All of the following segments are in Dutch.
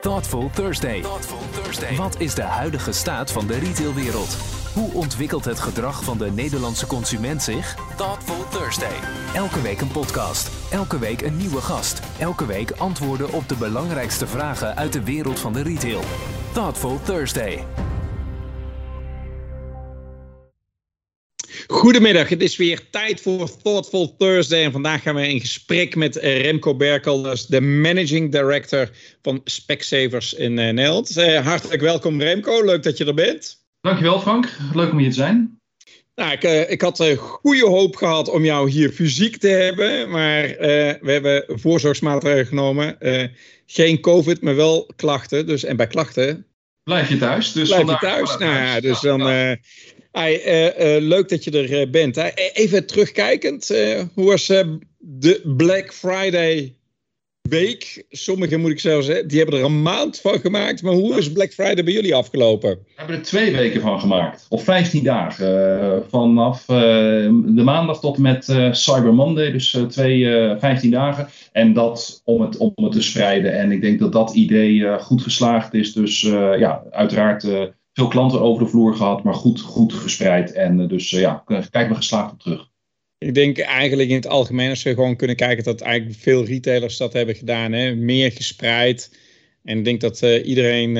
Thoughtful Thursday. Wat is de huidige staat van de retailwereld? Hoe ontwikkelt het gedrag van de Nederlandse consument zich? Thoughtful Thursday. Elke week een podcast. Elke week een nieuwe gast. Elke week antwoorden op de belangrijkste vragen uit de wereld van de retail. Thoughtful Thursday. Goedemiddag, het is weer tijd voor Thoughtful Thursday. En vandaag gaan we in gesprek met Remco Berkel, de Managing Director van Specsavers in uh, Nederland. Uh, hartelijk welkom Remco, leuk dat je er bent. Dankjewel Frank, leuk om hier te zijn. Nou, ik, uh, ik had goede hoop gehad om jou hier fysiek te hebben, maar we hebben voorzorgsmaatregelen genomen. geen COVID, maar wel klachten. Dus, en bij klachten Blijf je thuis. Dus Blijf je thuis. Nou, ja, dus dan. Uh, uh, leuk dat je er uh, bent. Hè? Even terugkijkend, hoe was de Black Friday week? Sommigen moet ik zelfs zeggen, die hebben er een maand van gemaakt. Maar hoe is Black Friday bij jullie afgelopen? We hebben er twee weken van gemaakt. Of 15 dagen. vanaf de maandag tot met Cyber Monday. Dus twee, 15 dagen. En dat om het, om het te spreiden. En ik denk dat dat idee goed geslaagd is. Dus ja, uiteraard veel klanten over de vloer gehad, maar goed, goed verspreid. En uh, dus uh, ja, kijk we geslaagd op terug. Ik denk eigenlijk in het algemeen, als we gewoon kunnen kijken, dat eigenlijk veel retailers dat hebben gedaan. Hè? Meer gespreid. En ik denk dat uh, iedereen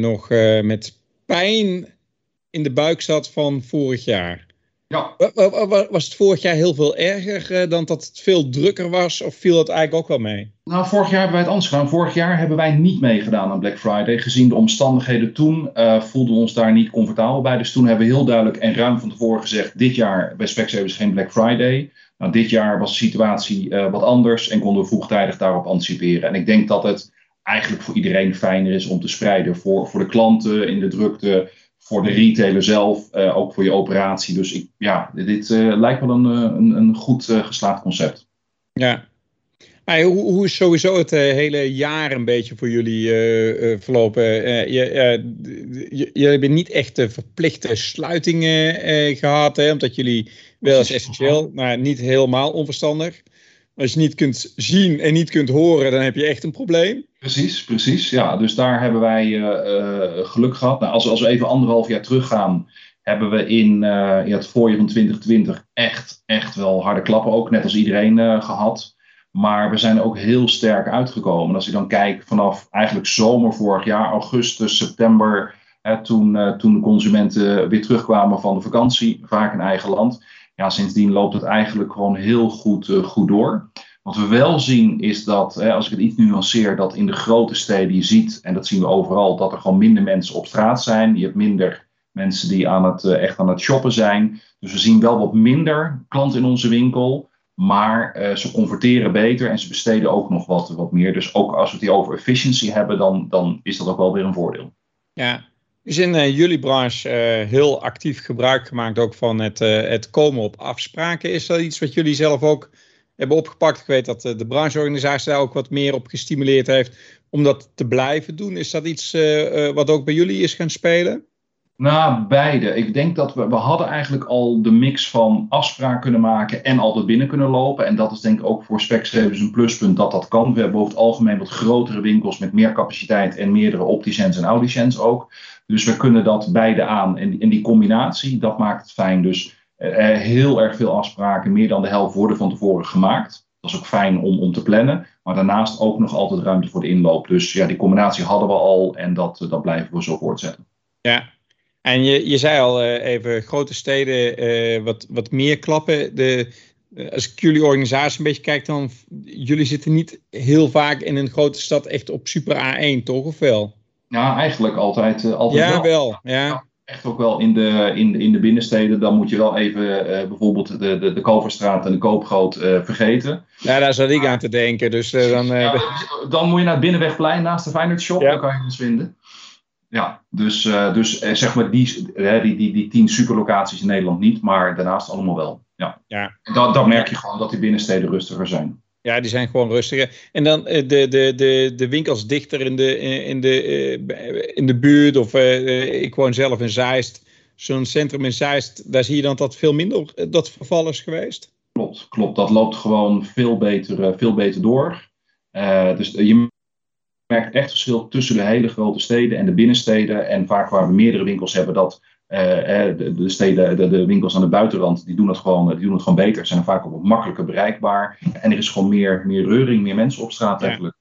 nog met pijn in de buik zat van vorig jaar. Ja. Was het vorig jaar heel veel erger eh, dan dat het veel drukker was? Of viel het eigenlijk ook wel mee? Nou, vorig jaar hebben wij het anders gedaan. Vorig jaar hebben wij niet meegedaan aan Black Friday. Gezien de omstandigheden toen uh, voelden we ons daar niet comfortabel bij. Dus toen hebben we heel duidelijk en ruim van tevoren gezegd... dit jaar bij Specsavers geen Black Friday. Nou, dit jaar was de situatie uh, wat anders en konden we vroegtijdig daarop anticiperen. En ik denk dat het eigenlijk voor iedereen fijner is om te spreiden. Voor, voor de klanten in de drukte voor de retailer zelf, uh, ook voor je operatie. Dus ik, ja, dit uh, lijkt wel een, een, een goed geslaagd concept. Ja. Hoe, hoe is sowieso het hele jaar een beetje voor jullie verlopen? je, je, hebt niet echt verplichte sluitingen gehad, hè, omdat jullie wel als essentieel, maar niet helemaal onverstandig. Als je niet kunt zien en niet kunt horen, dan heb je echt een probleem. Precies, precies. Ja, dus daar hebben wij uh, geluk gehad. Nou, als, als we even anderhalf jaar teruggaan, hebben we in ja, het voorjaar van 2020 echt, echt wel harde klappen, ook net als iedereen gehad. Maar we zijn ook heel sterk uitgekomen. Als ik dan kijk vanaf eigenlijk zomer vorig jaar, augustus, september, hè, toen, toen de consumenten weer terugkwamen van de vakantie, vaak in eigen land ja, sindsdien loopt het eigenlijk gewoon heel goed, goed door. Wat we wel zien is dat, hè, als ik het iets nuanceer, dat in de grote steden je ziet, en dat zien we overal, dat er gewoon minder mensen op straat zijn. Je hebt minder mensen die aan het, uh, echt aan het shoppen zijn. Dus we zien wel wat minder klanten in onze winkel. Maar uh, ze converteren beter en ze besteden ook nog wat, wat meer. Dus ook als we het hier over efficiency hebben, dan, dan is dat ook wel weer een voordeel. Ja, is in uh, jullie branche heel actief gebruik gemaakt ook van het, het komen op afspraken. Is dat iets wat jullie zelf ook hebben opgepakt? Ik weet dat de brancheorganisatie daar ook wat meer op gestimuleerd heeft om dat te blijven doen. Is dat iets wat ook bij jullie is gaan spelen? Nou, beide. Ik denk dat we, we hadden eigenlijk al de mix van afspraak kunnen maken en altijd binnen kunnen lopen. En dat is denk ik ook voor Specsavers een pluspunt dat dat kan. We hebben over het algemeen wat grotere winkels met meer capaciteit en meerdere opticiens en audiciëns ook. Dus we kunnen dat beide aan. En, en die combinatie, dat maakt het fijn. Dus heel erg veel afspraken, meer dan de helft worden van tevoren gemaakt. Dat is ook fijn om, om te plannen. Maar daarnaast ook nog altijd ruimte voor de inloop. Dus ja, die combinatie hadden we al en dat, dat blijven we zo voortzetten. Ja, en je, je zei al uh, even, grote steden uh, wat, wat meer klappen. De, als ik jullie organisatie een beetje kijk, dan jullie zitten niet heel vaak in een grote stad echt op super A1, toch? Of wel? Ja, eigenlijk altijd, altijd ja, wel. wel. Ja, Echt ook wel in de, in de, in de binnensteden. Dan moet je wel even uh, bijvoorbeeld de, de, de Kalverstraat en de Koopgroot uh, vergeten. Ja, daar zat ik aan te denken. Dus, dan, ja, dan moet je naar het Binnenwegplein naast de Feyenoord Shop. Ja. Daar kan je ons vinden. Ja, dus, dus zeg maar die, die, die, die tien superlocaties in Nederland niet. Maar daarnaast allemaal wel. Ja. ja. Dat, dat merk je gewoon dat die binnensteden rustiger zijn. Ja, die zijn gewoon rustiger. En dan de, de, de, de winkels dichter in de, in de, in de buurt. Of ik woon zelf in Zeist. Zo'n centrum in Zeist, daar zie je dan dat veel minder dat verval is geweest. Klopt, klopt. Dat loopt gewoon veel beter, veel beter door. Dus je merkt echt verschil tussen de hele grote steden en de binnensteden. En vaak waar we meerdere winkels hebben, dat de, de, steden, de, de, winkels aan de buitenrand, die doen het gewoon, die doen het gewoon beter. Zijn vaak ook makkelijker bereikbaar. En er is gewoon meer, meer reuring, meer mensen op straat eigenlijk.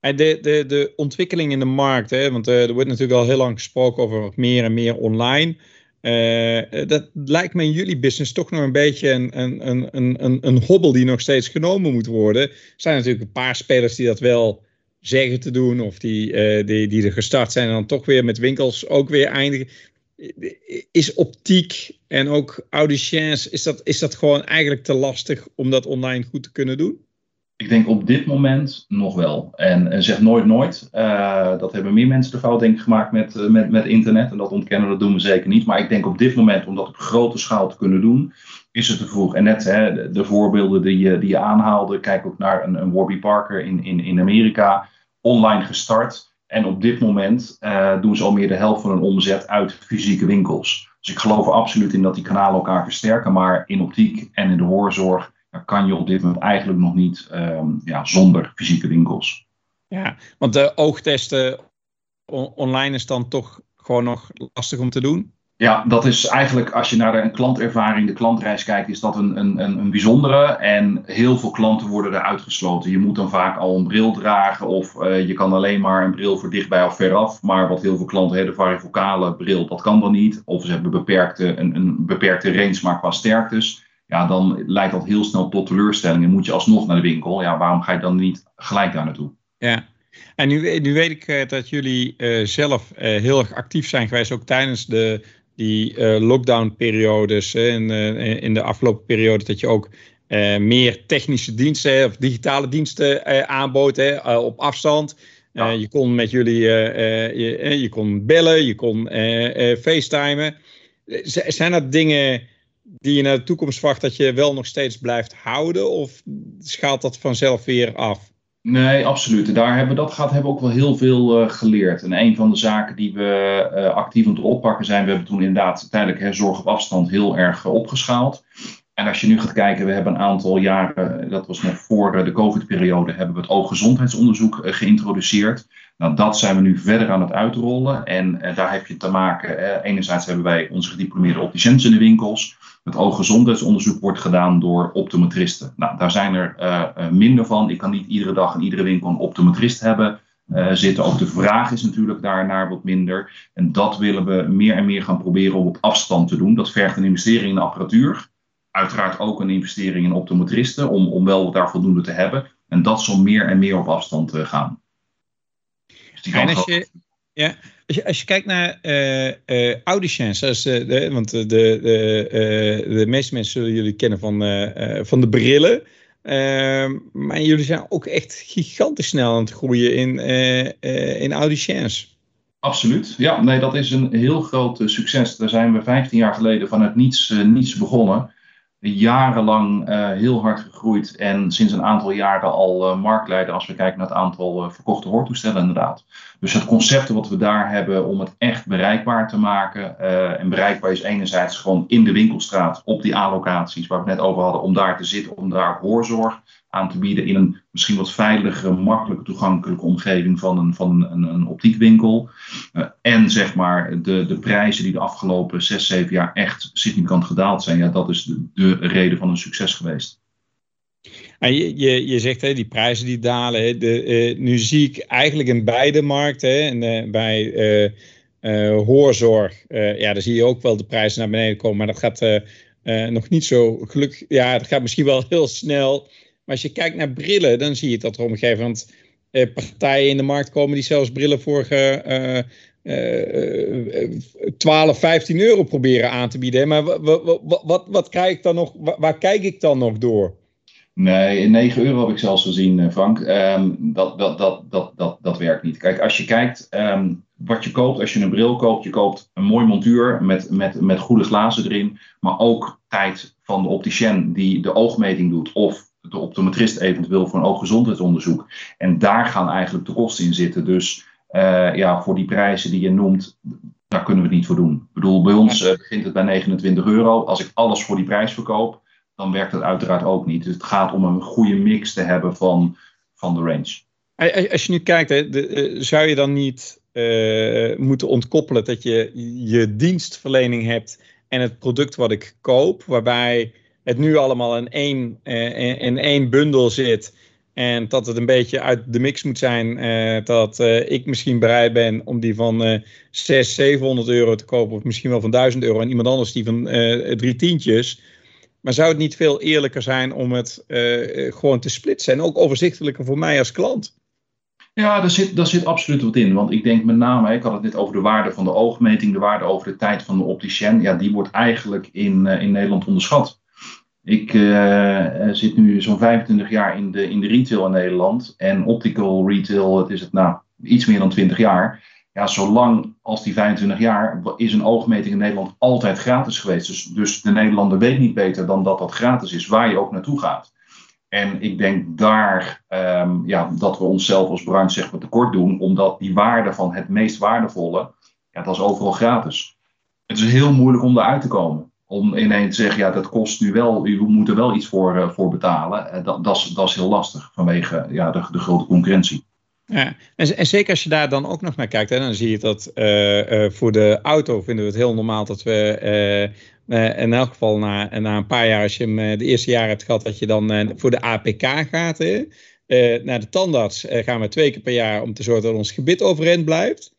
De, de, de ontwikkeling in de markt, hè, want er wordt natuurlijk al heel lang gesproken over meer en meer online. Uh, dat lijkt me in jullie business toch nog een beetje een, een, een, een, een hobbel die nog steeds genomen moet worden. Er zijn natuurlijk een paar spelers die dat wel zeggen te doen, of die, uh, die, die er gestart zijn en dan toch weer met winkels ook weer eindigen. Is optiek en ook auditions, is dat, is dat gewoon eigenlijk te lastig om dat online goed te kunnen doen? Ik denk op dit moment nog wel. En, zeg nooit nooit. Uh, dat hebben meer mensen de fout denk ik gemaakt met, uh, met, met internet. En dat ontkennen, dat doen we zeker niet. Maar ik denk op dit moment, om dat op grote schaal te kunnen doen, is het te vroeg. En net hè, de, de, voorbeelden die je, die je aanhaalde. Kijk ook naar een, een Warby Parker in, in, in Amerika. Online gestart. En op dit moment uh, doen ze al meer de helft van hun omzet uit fysieke winkels. Dus ik geloof er absoluut in dat die kanalen elkaar versterken. Maar in optiek en in de hoorzorg kan je op dit moment eigenlijk nog niet um, ja, zonder fysieke winkels. Ja, want de oogtesten online is dan toch gewoon nog lastig om te doen? Ja, dat is eigenlijk als je naar een klantervaring, de klantreis kijkt, is dat een, een, een bijzondere. En heel veel klanten worden er uitgesloten. Je moet dan vaak al een bril dragen of uh, je kan alleen maar een bril voor dichtbij of veraf. Maar wat heel veel klanten hebben, de varifocale bril, dat kan dan niet. Of ze hebben beperkte, een, een beperkte range, maar qua sterktes ja, dan leidt dat heel snel tot teleurstelling en moet je alsnog naar de winkel. Ja, waarom ga je dan niet gelijk daar naartoe? Ja, en nu, nu weet ik uh, dat jullie uh, zelf heel erg actief zijn geweest, ook tijdens de, die lockdown-periodes, in, in de afgelopen periode, dat je ook meer technische diensten of digitale diensten aanbood hè, op afstand. Ja. je kon met jullie, je, je kon bellen, je kon facetimen. zijn dat dingen die je naar de toekomst verwacht dat je wel nog steeds blijft houden? Of schaalt dat vanzelf weer af? Nee, absoluut. Daar hebben we dat gaat, hebben we ook wel heel veel uh, geleerd. En een van de zaken die we uh, actief aan het oppakken zijn, we hebben toen inderdaad tijdelijk hè, zorg op afstand heel erg uh, opgeschaald. En als je nu gaat kijken, we hebben een aantal jaren, dat was nog voor de COVID-periode, hebben we het ooggezondheidsonderzoek geïntroduceerd. Nou, dat zijn we nu verder aan het uitrollen. En daar heb je te maken, enerzijds hebben wij onze gediplomeerde opticiëns in de winkels. Het ooggezondheidsonderzoek wordt gedaan door optometristen. Nou, daar zijn er minder van. Ik kan niet iedere dag in iedere winkel een optometrist hebben zitten. Ook de vraag is natuurlijk daarnaar wat minder. En dat willen we meer en meer gaan proberen om op afstand te doen. Dat vergt een investering in de apparatuur. Uiteraard ook een investering in optometristen om, om wel daar voldoende te hebben. En dat zal meer en meer op afstand gaan. Dus die en als je, ja, als je, als je kijkt naar uh, uh, auditions, de, want de, de, de meeste mensen zullen jullie kennen van, van de brillen. Ehm, maar jullie zijn ook echt gigantisch snel aan het groeien in, in auditions. Absoluut. Ja, nee, dat is een heel groot succes. Daar zijn we 15 jaar geleden vanuit niets, niets begonnen jarenlang uh, heel hard gegroeid en sinds een aantal jaren al uh, marktleider als we kijken naar het aantal uh, verkochte hoortoestellen inderdaad. Dus het concept wat we daar hebben om het echt bereikbaar te maken. en bereikbaar is enerzijds gewoon in de winkelstraat op die A-locaties waar we het net over hadden, om daar te zitten, om daar hoorzorg aan te bieden in een misschien wat veiligere, makkelijke toegankelijke omgeving van een, van een, een optiekwinkel. Uh, en zeg maar de, de prijzen die de afgelopen zes, zeven jaar echt significant gedaald zijn. Ja, dat is de reden van een succes geweest. Je, je, zegt hè, die prijzen die dalen. Hè, de, uh, nu zie ik eigenlijk in beide markten, hè, en, uh, bij hoorzorg, ja, daar zie je ook wel de prijzen naar beneden komen. Maar dat gaat nog niet zo gelukkig. Ja, dat gaat misschien wel heel snel. Maar als je kijkt naar brillen, dan zie je dat er op een gegeven moment eh, partijen in de markt komen die zelfs brillen voor uh, uh, 12, 15 euro proberen aan te bieden. Maar wat, wat, wat, krijg ik dan nog, waar, kijk ik dan nog door? Nee, 9 euro heb ik zelfs gezien, eh, Frank. Um, dat, dat, dat, dat, dat, dat werkt niet. Kijk, als je kijkt um, wat je koopt, als je een bril koopt, je koopt een mooi montuur met, met, met goede glazen erin, maar ook tijd van de opticien die de oogmeting doet of de optometrist eventueel voor een ooggezondheidsonderzoek. En daar gaan eigenlijk de kosten in zitten. Dus uh, ja, voor die prijzen die je noemt, daar kunnen we het niet voor doen. Ik bedoel, bij ons uh, begint het bij 29 euro. Als ik alles voor die prijs verkoop, dan werkt dat uiteraard ook niet. Dus het gaat om een goede mix te hebben van, van de range. Als je nu kijkt, hè, de, zou je dan niet moeten ontkoppelen dat je je dienstverlening hebt en het product wat ik koop, waarbij het nu allemaal in één, in één bundel zit en dat het een beetje uit de mix moet zijn. Dat ik misschien bereid ben om die van uh, 600, 700 euro te kopen. Of misschien wel van 1000 euro. En iemand anders die van drie tientjes. Maar zou het niet veel eerlijker zijn om het gewoon te splitsen? En ook overzichtelijker voor mij als klant? Ja, daar zit, daar zit absoluut wat in. Want ik denk met name, ik had het net over de waarde van de oogmeting, de waarde over de tijd van de opticien. Ja, die wordt eigenlijk in, in Nederland onderschat. Ik zit nu zo'n 25 jaar in de, in de retail in Nederland. En optical retail, het is het nou iets meer dan 20 jaar. Ja, zolang als die 25 jaar is een oogmeting in Nederland altijd gratis geweest. Dus, dus de Nederlander weet niet beter dan dat dat gratis is, waar je ook naartoe gaat. En ik denk daar um, ja, dat we onszelf als branche zeg maar, tekort doen, omdat die waarde van het meest waardevolle, ja, dat is overal gratis. Het is heel moeilijk om eruit te komen om ineens te zeggen, ja, dat kost nu wel, u moet er wel iets voor, uh, voor betalen. Uh, dat, dat, is, dat is heel lastig vanwege ja, de, de grote concurrentie. Ja, en, zeker als je daar dan ook nog naar kijkt, hè, dan zie je dat uh, voor de auto vinden we het heel normaal dat we in elk geval na, na een paar jaar, als je hem de eerste jaar hebt gehad, dat je dan voor de APK gaat. Hè. naar de tandarts gaan we twee keer per jaar om te zorgen dat ons gebit overeind blijft.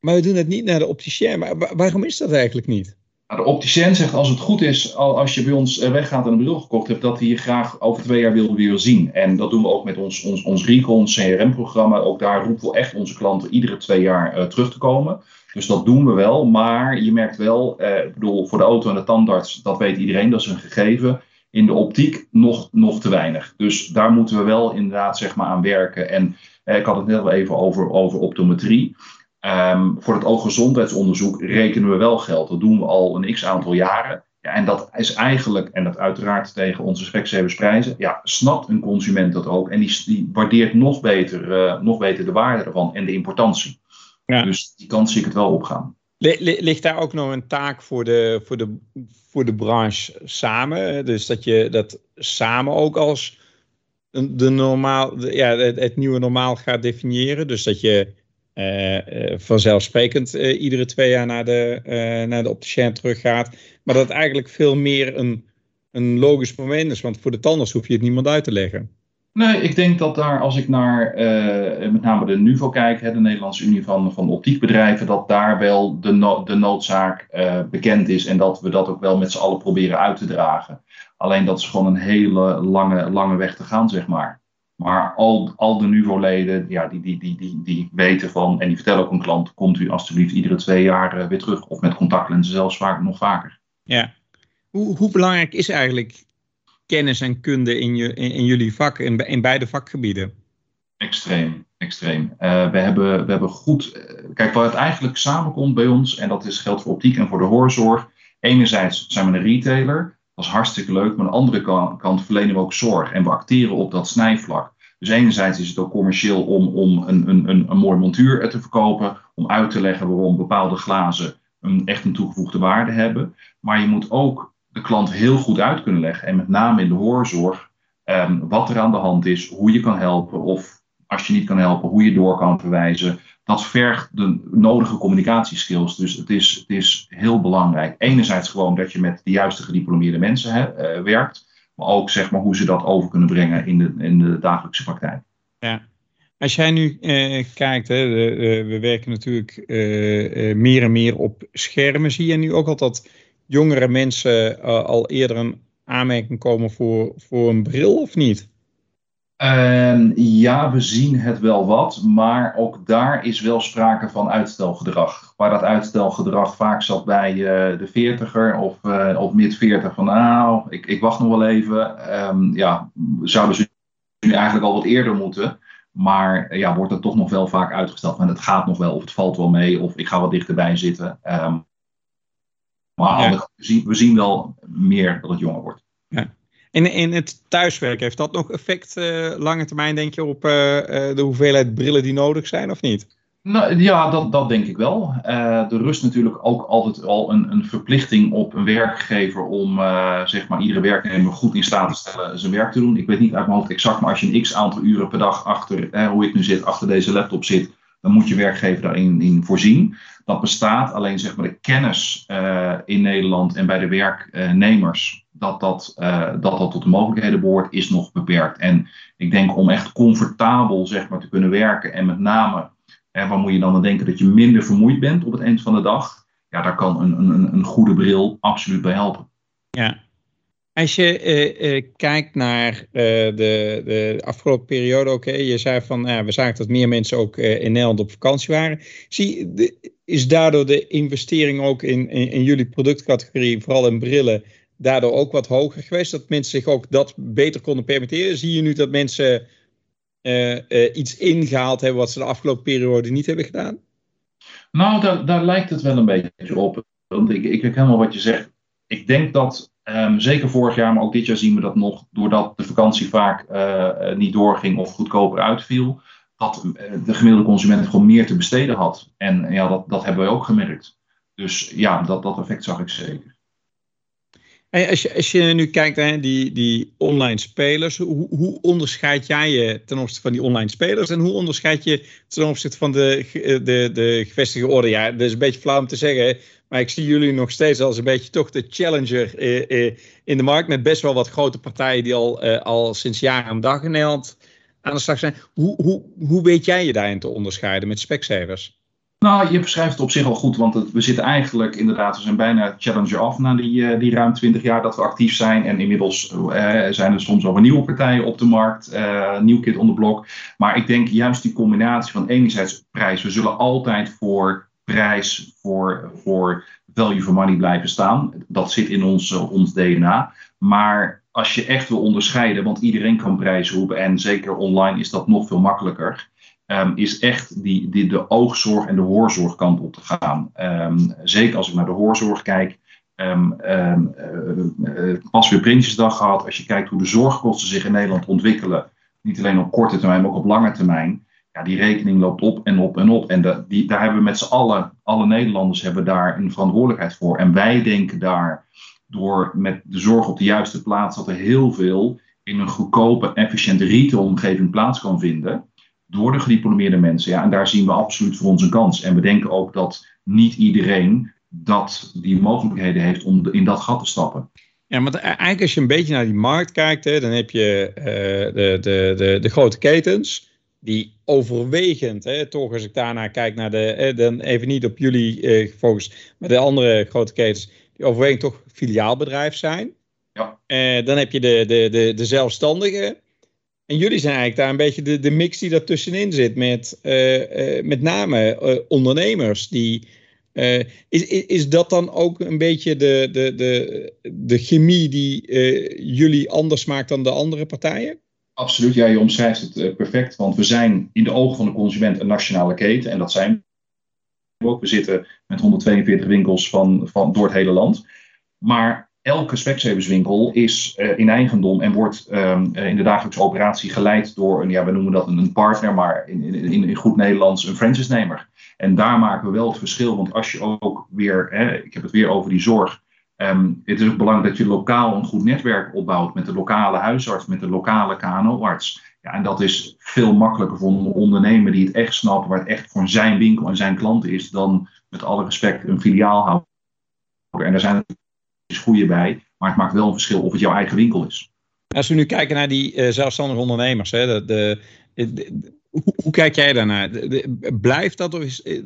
Maar we doen het niet naar de opticien. Maar waarom is dat eigenlijk niet? Nou, de opticien zegt als het goed is, als je bij ons eh, weggaat en een bril gekocht hebt, dat hij je graag over twee jaar wil weer zien. En dat doen we ook met ons, ons, ons Recon CRM-programma. Ook daar roepen we echt onze klanten iedere twee jaar uh, terug te komen. Dus dat doen we wel. Maar je merkt wel, ik bedoel, voor de auto en de tandarts, dat weet iedereen, dat is een gegeven. In de optiek nog, nog te weinig. Dus daar moeten we wel inderdaad zeg maar, aan werken. En ik had het net al even over, over optometrie. Um, voor het ooggezondheidsonderzoek rekenen we wel geld. Dat doen we al een x aantal jaren. Ja, en dat is eigenlijk, en dat uiteraard tegen onze specsavers ja, snapt een consument dat ook. En die, die waardeert nog beter, uh, nog beter de waarde ervan en de importantie. Ja. Dus die kant zie ik het wel opgaan. Ligt daar ook nog een taak voor de, voor de, voor de branche samen? Dus dat je dat samen ook als de normaal, ja, het, nieuwe normaal gaat definiëren. Dus dat je vanzelfsprekend uh, iedere twee jaar naar de, naar de opticien teruggaat. Maar dat het eigenlijk veel meer een, een logisch moment is. Want voor de tandarts hoef je het niemand uit te leggen. Nee, ik denk dat daar, als ik naar met name de NUVO kijk, hè, de Nederlandse Unie van, van Optiekbedrijven, dat daar wel de, de noodzaak bekend is en dat we dat ook wel met z'n allen proberen uit te dragen. Alleen dat is gewoon een hele lange, lange weg te gaan, zeg maar. Maar al, al de NUVO-leden, ja, die, die, die, die, die weten van, en die vertellen ook een klant, komt u alstublieft iedere twee jaar uh, weer terug. Of met contactlenzen zelfs vaak nog vaker. Ja. Hoe, hoe belangrijk is eigenlijk kennis en kunde in, je, in, in jullie vak, in, in beide vakgebieden? Extreem, extreem. Uh, we, hebben, we hebben goed. Uh, kijk, waar het eigenlijk samenkomt bij ons, en dat is geldt voor optiek en voor de hoorzorg. Enerzijds zijn we een retailer. Is hartstikke leuk. Maar aan de andere kant, verlenen we ook zorg. En we acteren op dat snijvlak. Dus enerzijds is het ook commercieel om, om een, een, een, een mooi montuur te verkopen. Om uit te leggen waarom bepaalde glazen een, echt een toegevoegde waarde hebben. Maar je moet ook de klant heel goed uit kunnen leggen. En met name in de hoorzorg. Um, wat er aan de hand is. Hoe je kan helpen. Of als je niet kan helpen, hoe je door kan verwijzen dat vergt de nodige communicatieskills. Dus het is, het is heel belangrijk. Enerzijds gewoon dat je met de juiste gediplomeerde mensen uh, werkt. Maar ook zeg maar, hoe ze dat over kunnen brengen in de, in de dagelijkse praktijk. Ja. Als jij nu uh, kijkt, hè, we werken natuurlijk meer en meer op schermen. Zie je nu ook al dat jongere mensen al eerder een aanmerking komen voor, voor een bril of niet? Uh, ja, we zien het wel wat, maar ook daar is wel sprake van uitstelgedrag. Waar dat uitstelgedrag vaak zat bij uh, de veertiger of, uh, of mid-veertig van nou, ik, ik wacht nog wel even. Um, ja, zouden ze nu eigenlijk al wat eerder moeten. Maar ja, wordt het toch nog wel vaak uitgesteld. En het gaat nog wel, of het valt wel mee, of ik ga wat dichterbij zitten. Um, maar ja. we, zien, we zien wel meer dat het jonger wordt. In, in het thuiswerk, heeft dat nog effect uh, lange termijn, denk je, op uh, de hoeveelheid brillen die nodig zijn of niet? Nou, ja, dat, dat denk ik wel. Uh, er rust natuurlijk ook altijd al een, een verplichting op een werkgever om zeg maar, iedere werknemer goed in staat te stellen zijn werk te doen. Ik weet niet uit mijn hoofd exact, maar als je een x aantal uren per dag achter, hoe ik nu zit, achter deze laptop zit, dan moet je werkgever daarin in voorzien. Dat bestaat, alleen zeg maar de kennis in Nederland en bij de werknemers dat dat, dat dat tot de mogelijkheden behoort, is nog beperkt. En ik denk om echt comfortabel zeg maar, te kunnen werken en met name en waar moet je dan aan denken dat je minder vermoeid bent op het eind van de dag? Ja, daar kan een, een, een goede bril absoluut bij helpen. Ja. Als je uh, uh, kijkt naar de, de afgelopen periode, oké, je zei van, we zagen dat meer mensen ook in Nederland op vakantie waren. Zie, is daardoor de investering ook in, in, jullie productcategorie, vooral in brillen, daardoor ook wat hoger geweest? Dat mensen zich ook dat beter konden permitteren? Zie je nu dat mensen uh, uh, iets ingehaald hebben wat ze de afgelopen periode niet hebben gedaan? Nou, daar, daar lijkt het wel een beetje op. Want ik, ik helemaal wat je zegt. Ik denk dat, um, zeker vorig jaar, maar ook dit jaar zien we dat nog, doordat de vakantie vaak uh, niet doorging of goedkoper uitviel, dat de gemiddelde consument gewoon meer te besteden had. En ja, dat, dat hebben wij ook gemerkt. Dus ja, dat, dat effect zag ik zeker. Als, je, als je nu kijkt naar die, die online spelers, hoe, hoe onderscheid jij je ten opzichte van die online spelers en hoe onderscheid je ten opzichte van de, de, de gevestigde orde? Ja, dat is een beetje flauw om te zeggen, maar ik zie jullie nog steeds als een beetje toch de challenger eh, eh, in de markt met best wel wat grote partijen die al, eh, al sinds jaren en dag in Nederland aan de slag zijn. Hoe, hoe, hoe weet jij je daarin te onderscheiden met Specsavers? Nou, je beschrijft het op zich al goed, want we zitten eigenlijk inderdaad, we zijn bijna Challenger af na die, uh, die ruim 20 jaar dat we actief zijn. En inmiddels uh, zijn er soms ook nieuwe partijen op de markt, uh, nieuw kit on the block. Maar ik denk juist die combinatie van enerzijds prijs, we zullen altijd voor prijs, voor, voor value for money blijven staan. Dat zit in ons, ons DNA. Maar als je echt wil onderscheiden, want iedereen kan prijzen roepen en zeker online is dat nog veel makkelijker. Um, is echt die, die, de oogzorg en de hoorzorgkant op te gaan. Um, zeker als ik naar de hoorzorg kijk. Um, pas weer Prinsjesdag gehad. Als je kijkt hoe de zorgkosten zich in Nederland ontwikkelen. Niet alleen op korte termijn, maar ook op lange termijn. Ja, die rekening loopt op en op en op. En die, daar hebben we met z'n allen, alle Nederlanders hebben daar een verantwoordelijkheid voor. En wij denken daar door met de zorg op de juiste plaats dat er heel veel in een goedkope, efficiënte retailomgeving plaats kan vinden door de gediplomeerde mensen. Ja, en daar zien we absoluut voor ons een kans. En we denken ook dat niet iedereen dat die mogelijkheden heeft om in dat gat te stappen. Ja, want eigenlijk als je een beetje naar die markt kijkt, hè, dan heb je uh, de, de, de, de grote ketens die overwegend, hè, toch als ik daarna kijk naar de, eh, dan even niet op jullie uh, gefocust, maar de andere grote ketens, die overwegend toch filiaalbedrijf zijn. Ja. Uh, dan heb je de, de, de, de zelfstandigen. En jullie zijn eigenlijk daar een beetje de, de mix die daartussenin zit met uh, uh, met name uh, ondernemers. Die, is, is dat dan ook een beetje de, de, de, de chemie die jullie anders maakt dan de andere partijen? Absoluut, ja, je omschrijft het perfect. Want we zijn in de ogen van de consument een nationale keten. En dat zijn we ook. We zitten met 142 winkels van, van, door het hele land. Maar elke Specsavers is uh, in eigendom en wordt um, in de dagelijkse operatie geleid door een, ja, we noemen dat een partner, maar in, in, in goed Nederlands een franchise-nemer. En daar maken we wel het verschil, want als je ook weer, hè, ik heb het weer over die zorg, um, het is ook belangrijk dat je lokaal een goed netwerk opbouwt met de lokale huisarts, met de lokale KNO-arts. Ja, en dat is veel makkelijker voor een ondernemer die het echt snapt, waar het echt voor zijn winkel en zijn klanten is, dan met alle respect een filiaal houden. En daar zijn goede bij, maar het maakt wel een verschil of het jouw eigen winkel is. Als we nu kijken naar die uh, zelfstandige ondernemers, hè, de, de, hoe, kijk jij daarnaar? blijft dat of is, eh,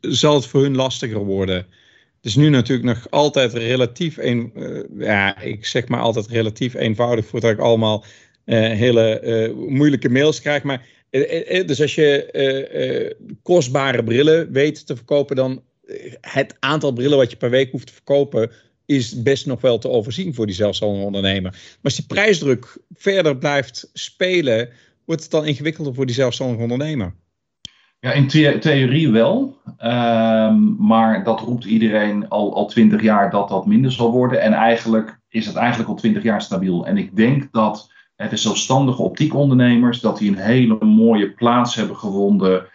zal het voor hun lastiger worden? Het is nu natuurlijk nog altijd relatief, een, ja, ik zeg maar altijd relatief eenvoudig voordat ik allemaal hele moeilijke mails krijg. Maar, dus als je kostbare brillen weet te verkopen, dan het aantal brillen wat je per week hoeft te verkopen is best nog wel te overzien voor die zelfstandige ondernemer. Maar als die prijsdruk verder blijft spelen, wordt het dan ingewikkelder voor die zelfstandige ondernemer. Ja, in the theorie wel. Um, maar dat roept iedereen al, al 20 jaar dat dat minder zal worden. En eigenlijk is het eigenlijk al 20 jaar stabiel. En ik denk dat de zelfstandige optiekondernemers, dat die een hele mooie plaats hebben gevonden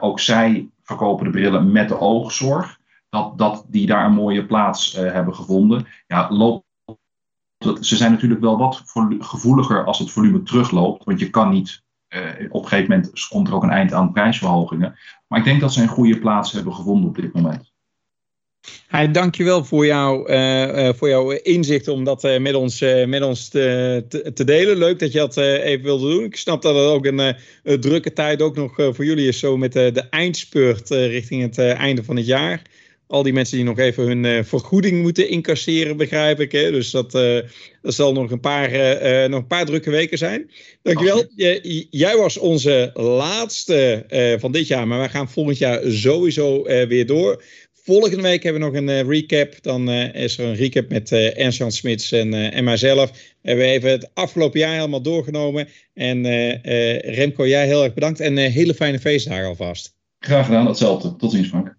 ook zij verkopen de brillen met de oogzorg. Dat, dat die daar een mooie plaats hebben gevonden. Ja, loopt ze zijn natuurlijk wel wat gevoeliger als het volume terugloopt. Want je kan niet, op een gegeven moment komt er ook een eind aan prijsverhogingen. Maar ik denk dat ze een goede plaats hebben gevonden op dit moment. Hey, dankjewel voor, jou, uh, voor jouw inzicht om dat uh, met ons, met ons te, te, delen. Leuk dat je dat even wilde doen. Ik snap dat het ook een, een drukke tijd ook nog voor jullie is, zo met de eindspurt richting het einde van het jaar. Al die mensen die nog even hun vergoeding moeten incasseren, begrijp ik. Hè? Dus dat, dat zal nog een, paar, nog een paar drukke weken zijn. Dankjewel. J jij was onze laatste van dit jaar, maar wij gaan volgend jaar sowieso weer door. Volgende week hebben we nog een recap. Dan is er een recap met Ernst-Jan Smits en, en mijzelf. We hebben even het afgelopen jaar helemaal doorgenomen. En Remco, jij heel erg bedankt. En hele fijne feestdagen alvast. Graag gedaan, hetzelfde. Tot ziens, Frank.